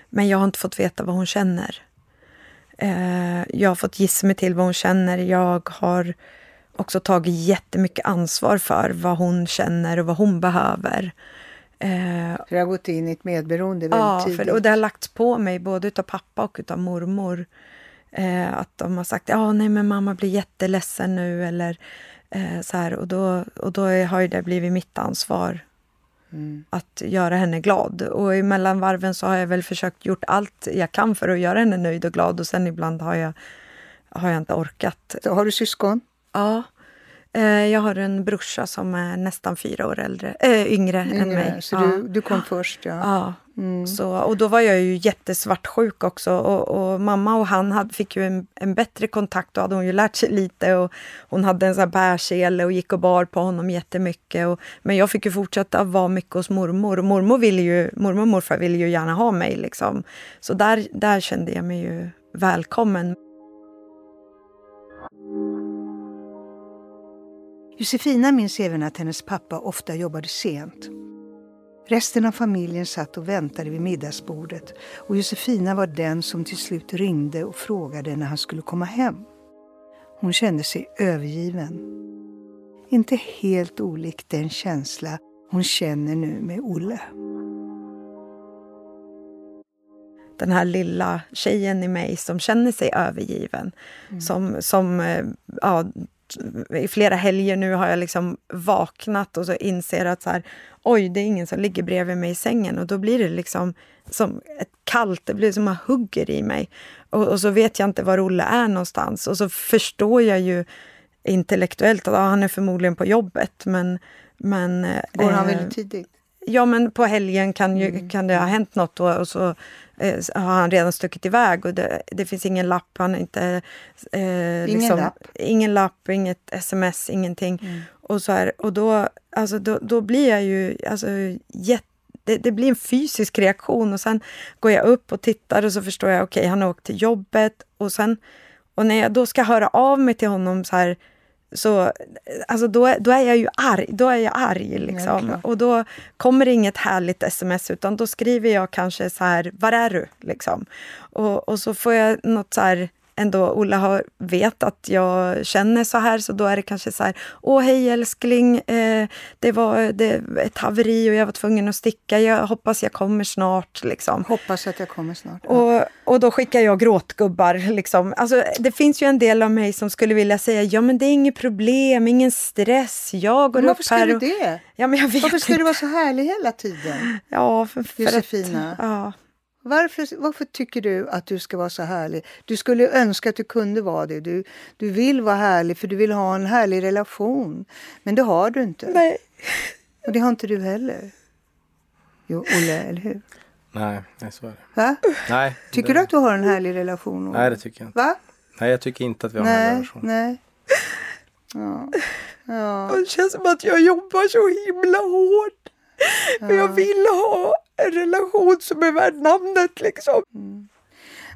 Speaker 4: Men jag har inte fått veta vad hon känner. Eh, jag har fått gissa mig till vad hon känner. Jag har också tagit jättemycket ansvar för vad hon känner och vad hon behöver.
Speaker 2: Eh, så jag har gått in i ett medberoende väldigt
Speaker 4: ja,
Speaker 2: tidigt?
Speaker 4: Ja, och det har lagts på mig både av pappa och av mormor. Eh, att de har sagt ja, nej men mamma blir jätteledsen nu eller eh, så här. Och då, och då har det blivit mitt ansvar mm. att göra henne glad. Och i mellanvarven så har jag väl försökt gjort allt jag kan för att göra henne nöjd och glad och sen ibland har jag, har jag inte orkat.
Speaker 2: Så har du syskon?
Speaker 4: Ja. Eh, jag har en brorsa som är nästan fyra år äldre, äh, yngre, yngre än mig.
Speaker 2: Så ja. du, du kom först? Ja.
Speaker 4: ja. Mm. Så, och då var jag ju jättesvartsjuk också och, och mamma och han hade, fick ju en, en, bättre kontakt. Då hade hon ju lärt sig lite och hon hade en sån här bärsele och gick och bar på honom jättemycket. Och, men jag fick ju fortsätta vara mycket hos mormor och mormor, ville ju, mormor och morfar ville ju gärna ha mig. Liksom. Så där, där kände jag mig ju välkommen.
Speaker 2: Josefina minns även att hennes pappa ofta jobbade sent. Resten av familjen satt och väntade vid middagsbordet och Josefina var den som till slut ringde och frågade när han skulle komma hem. Hon kände sig övergiven. Inte helt olikt den känsla hon känner nu med Olle.
Speaker 4: Den här lilla tjejen i mig som känner sig övergiven. Mm. Som, som eh, ja, i flera helger nu har jag liksom vaknat och så inser att så här, oj, det är ingen som ligger bredvid mig i sängen och då blir det liksom som ett kallt, det blir som att hugger i mig. Och, och, så vet jag inte var Olle är någonstans och så förstår jag ju intellektuellt att ja, han är förmodligen på jobbet men... men
Speaker 2: Går han eh, väldigt tidigt?
Speaker 4: Ja, men på helgen kan, ju, mm. kan det ha hänt något och, och så eh, har han redan stuckit iväg och det, det finns ingen lapp, han inte...
Speaker 2: Eh, ingen liksom, lapp?
Speaker 4: Ingen lapp, inget sms, ingenting. Mm. Och, så här, och då, alltså, då, då blir jag ju alltså, jätte det, det, blir en fysisk reaktion och sen går jag upp och tittar och så förstår jag, okej, okay, han har åkt till jobbet och sen och när jag då ska höra av mig till honom så här, så alltså då, då är jag ju arg. Då är jag arg liksom. Ja, och då kommer det inget härligt sms utan då skriver jag kanske så här, var är du? Liksom. Och, och så får jag något så här ändå Ola har, vet att jag känner så här, så då är det kanske så här, åh hej älskling, eh, det var det, ett haveri och jag var tvungen att sticka, jag hoppas jag kommer snart. Liksom.
Speaker 2: Hoppas att jag kommer snart.
Speaker 4: Ja. Och, och då skickar jag gråtgubbar. Liksom. Alltså, det finns ju en del av mig som skulle vilja säga, ja men det är inget problem, ingen stress, jag går
Speaker 2: men
Speaker 4: upp här.
Speaker 2: Varför ska du det?
Speaker 4: Ja, men jag vet
Speaker 2: varför ska
Speaker 4: inte.
Speaker 2: du vara så härlig hela tiden?
Speaker 4: Ja, för, för
Speaker 2: Josefina.
Speaker 4: Att, ja.
Speaker 2: Varför, varför tycker du att du ska vara så härlig? Du skulle önska att du kunde vara det. Du, du vill vara härlig för du vill ha en härlig relation. Men det har du inte.
Speaker 4: Nej.
Speaker 2: Och det har inte du heller. Jo, Olle, eller hur?
Speaker 3: Nej, nej så är det.
Speaker 2: Va?
Speaker 3: Nej.
Speaker 2: Tycker
Speaker 3: det...
Speaker 2: du att du har en härlig relation?
Speaker 3: Nej, det tycker jag inte.
Speaker 2: Va?
Speaker 3: Nej, jag tycker inte att vi har
Speaker 2: nej,
Speaker 3: en härlig relation.
Speaker 2: Nej. Ja. Ja.
Speaker 4: Det känns som att jag jobbar så himla hårt. Ja. För jag vill ha en relation som är värd namnet liksom. Mm.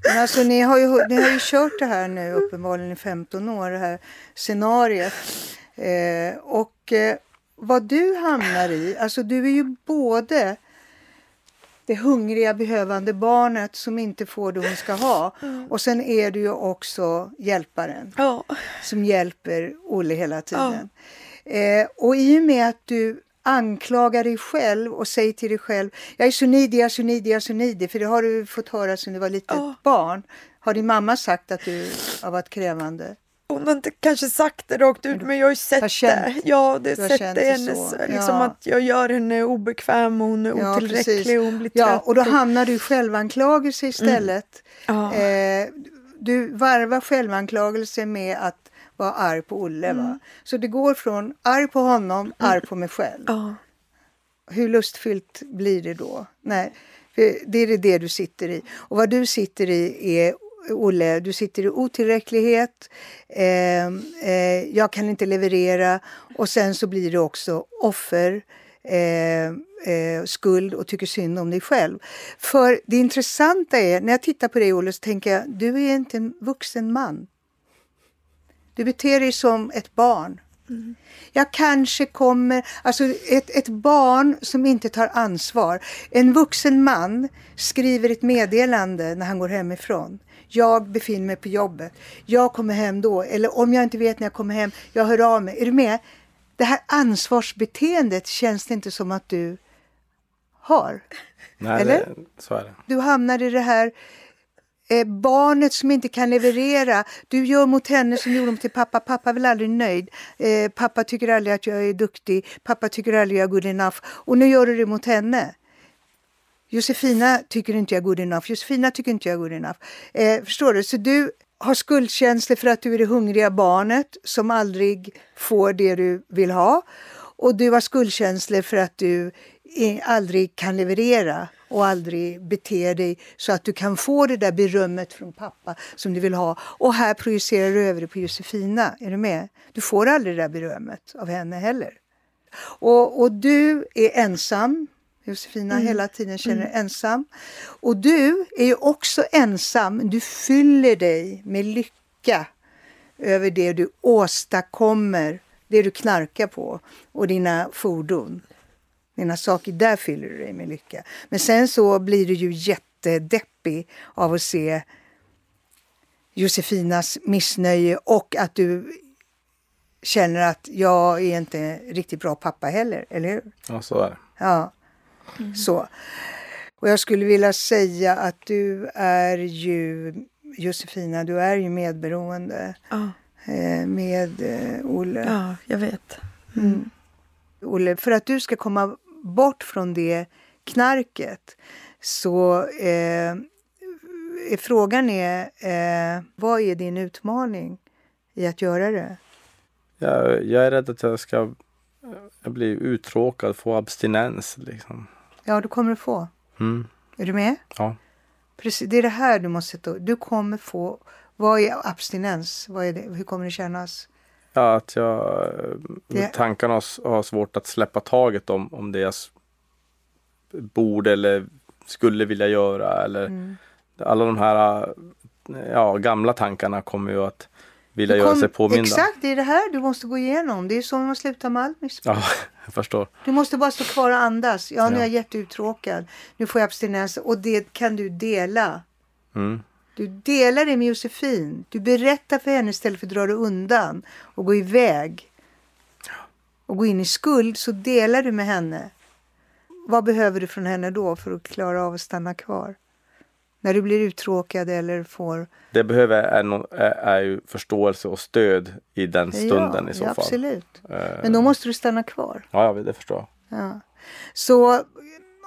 Speaker 2: Men alltså ni har, ju, ni har ju kört det här nu uppenbarligen i 15 år, det här scenariet. Eh, och eh, vad du hamnar i, alltså du är ju både det hungriga behövande barnet som inte får det hon ska ha. Mm. Och sen är du ju också hjälparen
Speaker 4: ja.
Speaker 2: som hjälper Olle hela tiden. Ja. Eh, och i och med att du anklaga dig själv och säg till dig själv jag är så nidig, jag är så nidig, jag är så nidig. För det har du fått höra sedan du var litet oh. barn. Har din mamma sagt att du har varit krävande?
Speaker 4: Hon har inte kanske sagt det rakt ut, men jag har ju sett har känt, det. Ja, det har sett det hennes, liksom ja. att jag gör henne obekväm och hon är ja, otillräcklig och hon blir trött.
Speaker 2: Ja, och då hamnar du i självanklagelse istället. Mm. Oh. Eh, du varvar självanklagelse med att vara arg på Olle. Mm. Va? Så det går från arg på honom, mm. arg på mig själv.
Speaker 4: Ja.
Speaker 2: Hur lustfyllt blir det då? Nej, det är det du sitter i. Och vad du sitter i är Olle, du sitter i otillräcklighet, eh, eh, jag kan inte leverera och sen så blir det också offer, eh, eh, skuld och tycker synd om dig själv. För det intressanta är, när jag tittar på dig Olle, så tänker jag, du är inte en vuxen man. Du beter dig som ett barn. Mm. Jag kanske kommer, alltså ett, ett barn som inte tar ansvar. En vuxen man skriver ett meddelande när han går hemifrån. Jag befinner mig på jobbet. Jag kommer hem då. Eller om jag inte vet när jag kommer hem, jag hör av mig. Är du med? Det här ansvarsbeteendet känns det inte som att du har.
Speaker 3: Nej, Eller? Det, så är det.
Speaker 2: Du hamnar i det här eh, barnet som inte kan leverera. Du gör mot henne som gjorde till pappa. Pappa är väl aldrig nöjd. Eh, pappa tycker aldrig att jag är duktig. Pappa tycker aldrig jag är good enough. Och nu gör du det mot henne. Josefina tycker inte jag är good enough. Josefina tycker inte jag är good enough. Eh, förstår du? Så du har skuldkänslor för att du är det hungriga barnet som aldrig får det du vill ha. Och du har skuldkänslor för att du aldrig kan leverera och aldrig beter dig så att du kan få det där berömmet från pappa som du vill ha. Och här projicerar du över det på Josefina. Är du med? Du får aldrig det där berömmet av henne heller. Och, och du är ensam. Josefina mm. hela tiden känner mm. ensam. Och du är ju också ensam. Du fyller dig med lycka över det du åstadkommer, det du knarkar på och dina fordon. Dina saker, där fyller du dig med lycka. Men sen så blir du ju jättedeppig av att se Josefinas missnöje och att du känner att jag är inte riktigt bra pappa heller, eller hur?
Speaker 3: Ja, så är det.
Speaker 2: Ja, mm. så. Och jag skulle vilja säga att du är ju, Josefina, du är ju medberoende.
Speaker 4: Ja.
Speaker 2: Eh, med eh, Olle.
Speaker 4: Ja, jag vet. Mm. Mm.
Speaker 2: Olle, för att du ska komma bort från det knarket så eh, frågan är eh, vad är din utmaning i att göra det?
Speaker 3: Jag, jag är rädd att jag ska jag blir uttråkad, få abstinens. Liksom.
Speaker 2: Ja, du kommer att få.
Speaker 3: Mm.
Speaker 2: Är du med?
Speaker 3: Ja.
Speaker 2: Precis, det är det här du måste. Du kommer få. Vad är abstinens? Vad är det? Hur kommer det kännas?
Speaker 3: Ja, att jag det... tankarna har, har svårt att släppa taget om, om det jag borde eller skulle vilja göra. Eller mm. Alla de här ja, gamla tankarna kommer ju att vilja kom, göra sig påminda.
Speaker 2: Exakt, det är det här du måste gå igenom. Det är så man slutar med allt missbruk.
Speaker 3: Ja, *laughs* jag förstår.
Speaker 2: Du måste bara stå kvar och andas. Ja, nu är jag jätteuttråkad. Nu får jag abstinens och det kan du dela.
Speaker 3: Mm.
Speaker 2: Du delar det med Josefin. Du berättar för henne istället för att dra dig undan och gå iväg. Och gå in i skuld så delar du med henne. Vad behöver du från henne då för att klara av att stanna kvar? När du blir uttråkad eller får...
Speaker 3: Det behöver är, no, är, är ju förståelse och stöd i den stunden ja, i så ja,
Speaker 2: fall. Absolut. Uh, Men då måste du stanna kvar.
Speaker 3: Ja, det förstår
Speaker 2: jag. Ja. Så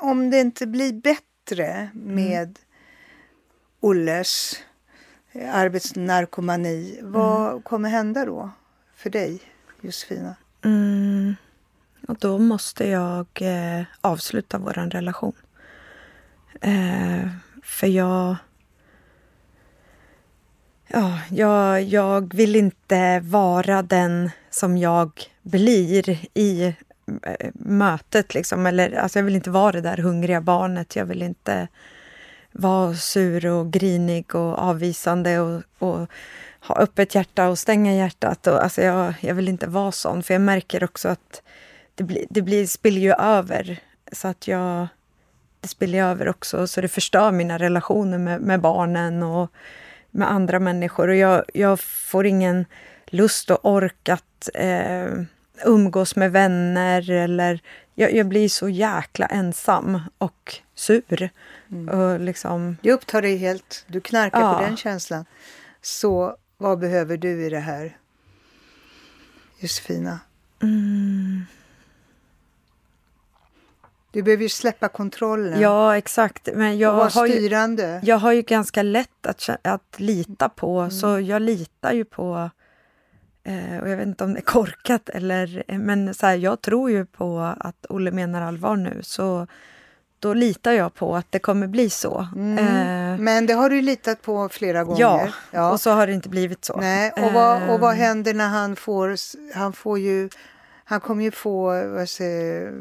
Speaker 2: om det inte blir bättre med mm. Olles arbetsnarkomani, vad mm. kommer hända då för dig, Josefina?
Speaker 4: Mm. Och då måste jag eh, avsluta vår relation. Eh, för jag... Ja, jag, jag vill inte vara den som jag blir i eh, mötet. Liksom. Eller, alltså jag vill inte vara det där hungriga barnet. Jag vill inte vara sur och grinig och avvisande och, och ha öppet hjärta och stänga hjärtat. Och, alltså jag, jag vill inte vara sån, för jag märker också att det, bli, det blir, spiller ju över. Så att jag... Det spiller över också, så det förstör mina relationer med, med barnen och med andra människor. Och jag, jag får ingen lust och ork att eh, umgås med vänner eller... Jag, jag, blir så jäkla ensam och sur. Mm. Och liksom...
Speaker 2: Det upptar dig helt. Du knarkar ja. på den känslan. Så vad behöver du i det här, Josefina?
Speaker 4: Mm.
Speaker 2: Du behöver ju släppa kontrollen.
Speaker 4: Ja, exakt. Men jag,
Speaker 2: och har ju,
Speaker 4: jag har ju ganska lätt att, att lita på, mm. så jag litar ju på... Eh, och Jag vet inte om det är korkat, eller, men så här, jag tror ju på att Olle menar allvar nu. Så då litar jag på att det kommer bli så.
Speaker 2: Mm. Eh,
Speaker 4: men
Speaker 2: det har du litat på flera gånger.
Speaker 4: Ja, ja. och så har det inte blivit så.
Speaker 2: Nej, och vad, och vad eh. händer när han får, han får ju, han kommer ju få, vad säger,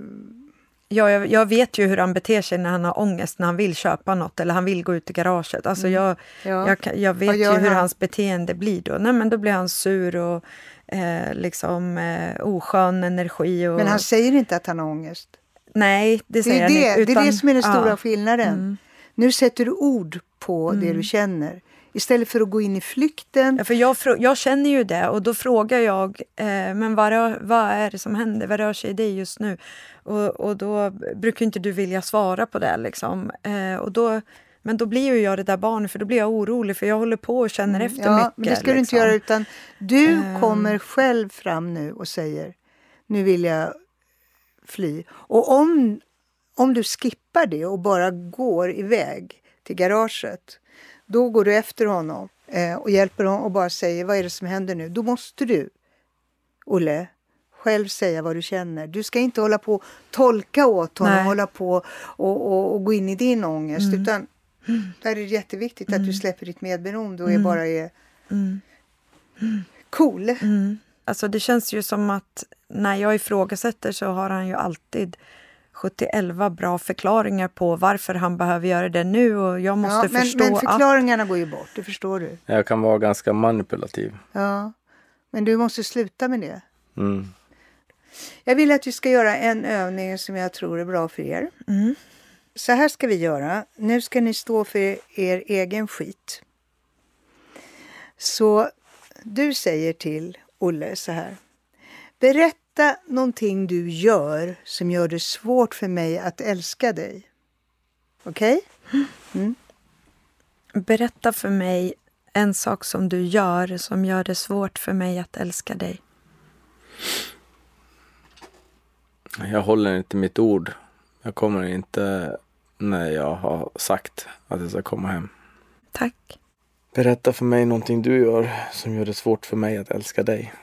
Speaker 4: Ja, jag, jag, vet ju hur han beter sig när han har ångest, när han vill köpa något eller han vill gå ut i garaget. Alltså mm. jag, ja. jag, jag, vet ju hur han? hans beteende blir då. Nej, men då blir han sur och eh, liksom eh, oskön energi. Och...
Speaker 2: Men han säger inte att han har ångest?
Speaker 4: Nej, det säger
Speaker 2: det är
Speaker 4: han inte.
Speaker 2: Utan, det är det som är den stora ja. skillnaden. Mm. Nu sätter du ord på mm. det du känner. Istället för att gå in i flykten.
Speaker 4: Ja, för jag, jag känner ju det och då frågar jag, eh, men vad, rör, vad är det som händer? Vad rör sig i dig just nu? Och, och då brukar inte du vilja svara på det. Liksom. Eh, och då, men då blir ju jag det där barnet, för då blir jag orolig för jag håller på och känner mm, efter ja, mycket.
Speaker 2: Men det ska liksom. du inte liksom. göra, utan du eh. kommer själv fram nu och säger nu vill jag fly. Och om, om du skippar det och bara går iväg till garaget, då går du efter honom eh, och hjälper honom och bara säger vad är det som händer nu? Då måste du, Olle, själv säga vad du känner. Du ska inte hålla på och tolka åt honom,
Speaker 4: Nej.
Speaker 2: hålla på och, och, och gå in i din ångest.
Speaker 4: Mm.
Speaker 2: Utan där är det jätteviktigt att du släpper ditt medberoende och är
Speaker 4: Mm.
Speaker 2: bara är
Speaker 4: Mm.
Speaker 2: cool.
Speaker 4: Mm. Alltså det känns ju som att när jag ifrågasätter så har han ju alltid 71 bra förklaringar på varför han behöver göra det nu och jag måste
Speaker 2: Ja, men,
Speaker 4: förstå
Speaker 2: men
Speaker 4: att...
Speaker 2: förklaringarna går ju bort, det förstår du.
Speaker 3: Jag kan vara ganska manipulativ.
Speaker 2: Ja. Men du måste sluta med det.
Speaker 3: Mm.
Speaker 2: Jag vill att vi ska göra en övning som jag tror är bra för er.
Speaker 4: Mm.
Speaker 2: Så här ska vi göra. Nu ska ni stå för er egen skit. Så du säger till Olle så här. Berätta någonting du gör som gör det svårt för mig att älska dig. Okej?
Speaker 4: Berätta för mig en sak som du gör som gör det svårt för mig att älska dig.
Speaker 3: Jag håller inte mitt ord. Jag kommer inte när jag har sagt att jag ska komma hem.
Speaker 4: Tack.
Speaker 3: Berätta för mig någonting du gör som gör det svårt för mig att älska dig.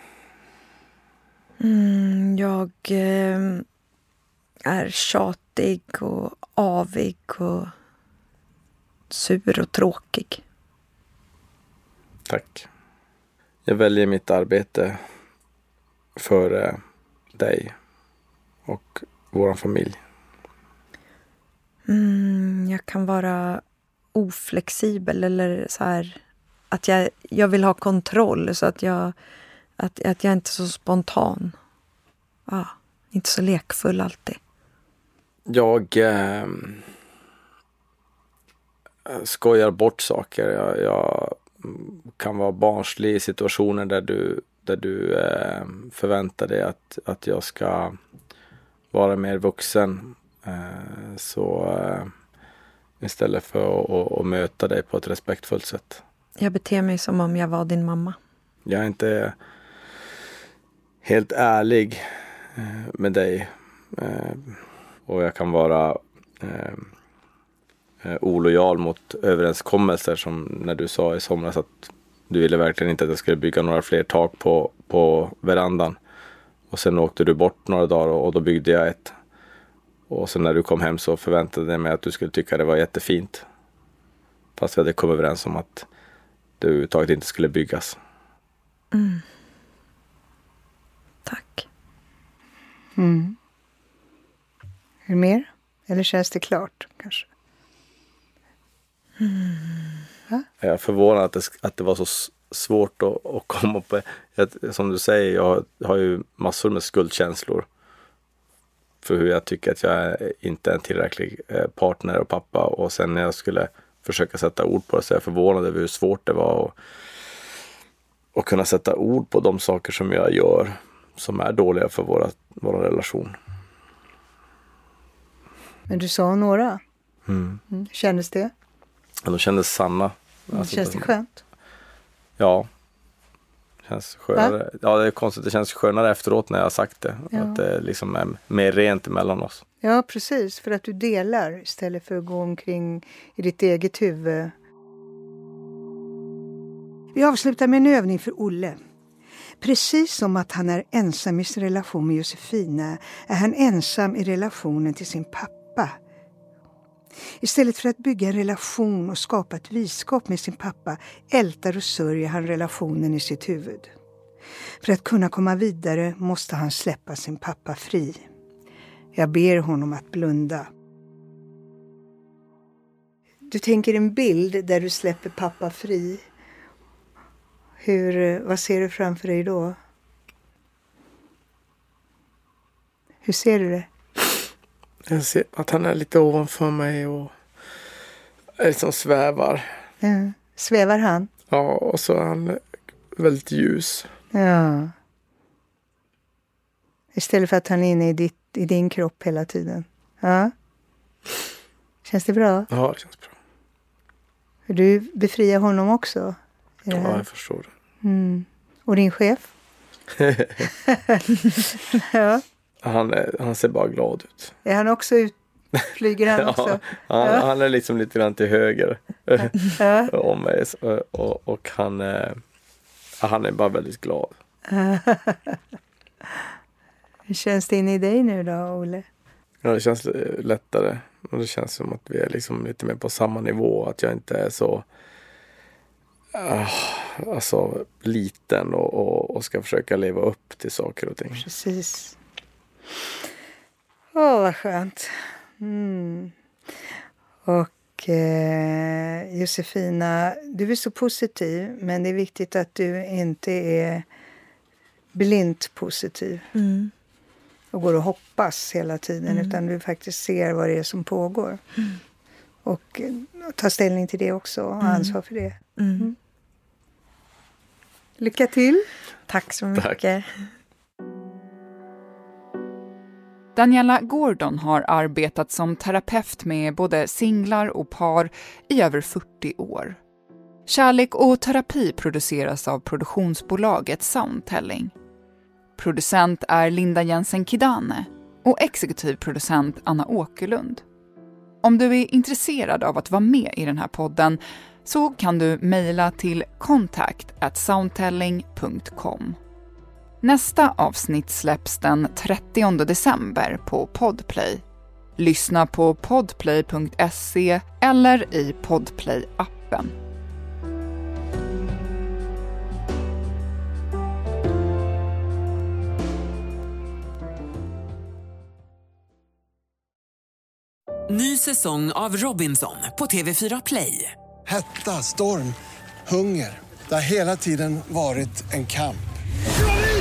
Speaker 4: Mm, jag eh, är tjatig och avig och sur och tråkig.
Speaker 3: Tack. Jag väljer mitt arbete före dig och vår familj.
Speaker 4: Mm, jag kan vara oflexibel eller så här att jag, jag vill ha kontroll så att jag, att, att jag inte är så spontan. Ja, inte så lekfull alltid.
Speaker 3: Jag eh, skojar bort saker. Jag, jag kan vara barnslig i situationer där du, där du eh, förväntar dig att, att jag ska vara mer vuxen. Eh, så eh, istället för att, att, möta dig på ett respektfullt sätt.
Speaker 4: Jag beter mig som om jag var din mamma.
Speaker 3: Jag är inte helt ärlig eh, med dig. Och jag kan vara olojal mot överenskommelser som när du sa i somras att du ville verkligen inte att jag skulle bygga några fler tak på, på verandan. Och sen åkte du bort några dagar och, och då byggde jag ett. Och sen när du kom hem så förväntade jag mig att du skulle tycka det var jättefint. Fast vi hade kommit överens om att det överhuvudtaget inte skulle byggas.
Speaker 4: Mm. Tack.
Speaker 2: Mm. Är det mer? Eller känns det klart kanske?
Speaker 3: Jag är förvånad att det, att det var så svårt att, att komma på. Som du säger, jag har ju massor med skuldkänslor. För hur jag tycker att jag är, inte är en tillräcklig eh, partner och pappa. Och sen när jag skulle försöka sätta ord på det så är jag förvånad över hur svårt det var att, kunna sätta ord på de saker som jag gör som är dåliga för våra, vår relation.
Speaker 2: Men du sa några.
Speaker 3: Mm.
Speaker 2: Mm. Kändes det?
Speaker 3: Och de kändes sanna. Alltså,
Speaker 2: känns det skönt?
Speaker 3: Ja. Känns skönare. Ja, det är konstigt. Det känns skönare efteråt när jag har sagt det.
Speaker 2: Ja.
Speaker 3: Att det liksom är mer rent emellan oss.
Speaker 2: Ja, precis. För att du delar istället för att gå omkring i ditt eget huvud. Vi avslutar med en övning för Olle. Precis som att han är ensam i sin relation med Josefina är han ensam i relationen till sin pappa. Istället för att bygga en relation och skapa ett viskap med sin pappa ältar och sörjer han relationen i sitt huvud. För att kunna komma vidare måste han släppa sin pappa fri. Jag ber honom att blunda. Du tänker en bild där du släpper pappa fri. Hur, vad ser du framför dig då? Hur ser du det?
Speaker 3: Jag ser att han är lite ovanför mig och liksom svävar.
Speaker 2: Ja. Svävar han?
Speaker 3: Ja, och så är han väldigt ljus.
Speaker 2: Ja. Istället för att han är inne i, ditt, i din kropp hela tiden. Ja. Känns det bra?
Speaker 3: Ja, det känns bra.
Speaker 2: Du befriar honom också?
Speaker 3: Ja, jag förstår det.
Speaker 2: Mm. Och din chef? *laughs* *laughs* ja.
Speaker 3: Han, är, han ser bara glad ut.
Speaker 2: Är han också ut? Flyger han *laughs* också?
Speaker 3: Ja, han, är liksom lite grann till höger *laughs* *laughs* om mig. Så- Och, och han, eh, han är bara väldigt glad.
Speaker 2: Hur känns det inne i dig nu då, Olle?
Speaker 3: Ja, det känns lättare. Och det känns som att vi är liksom lite mer på samma nivå. Att jag inte är så uh, alltså, liten och, och, och, ska försöka leva upp till saker och ting.
Speaker 2: Precis. Åh, vad skönt. Mm. Och eh, Josefina, du är så positiv men det är viktigt att du inte är blint positiv. Mm. Och går och hoppas hela tiden mm. utan du faktiskt ser vad det är som pågår. Mm. Och eh, tar ställning till det också och mm. ansvar för det. Mm. Mm. Lycka till!
Speaker 4: Tack så mycket. Tack.
Speaker 1: Daniela Gordon har arbetat som terapeut med både singlar och par i över 40 år. Kärlek och terapi produceras av produktionsbolaget Soundtelling. Producent är Linda Jensen Kidane och exekutiv producent Anna Åkerlund. Om du är intresserad av att vara med i den här podden så kan du mejla till contact soundtelling.com. Nästa avsnitt släpps den 30 december på Podplay. Lyssna på podplay.se eller i Podplay-appen.
Speaker 5: Ny säsong av Robinson på TV4 Play.
Speaker 6: Hetta, storm, hunger. Det har hela tiden varit en kamp.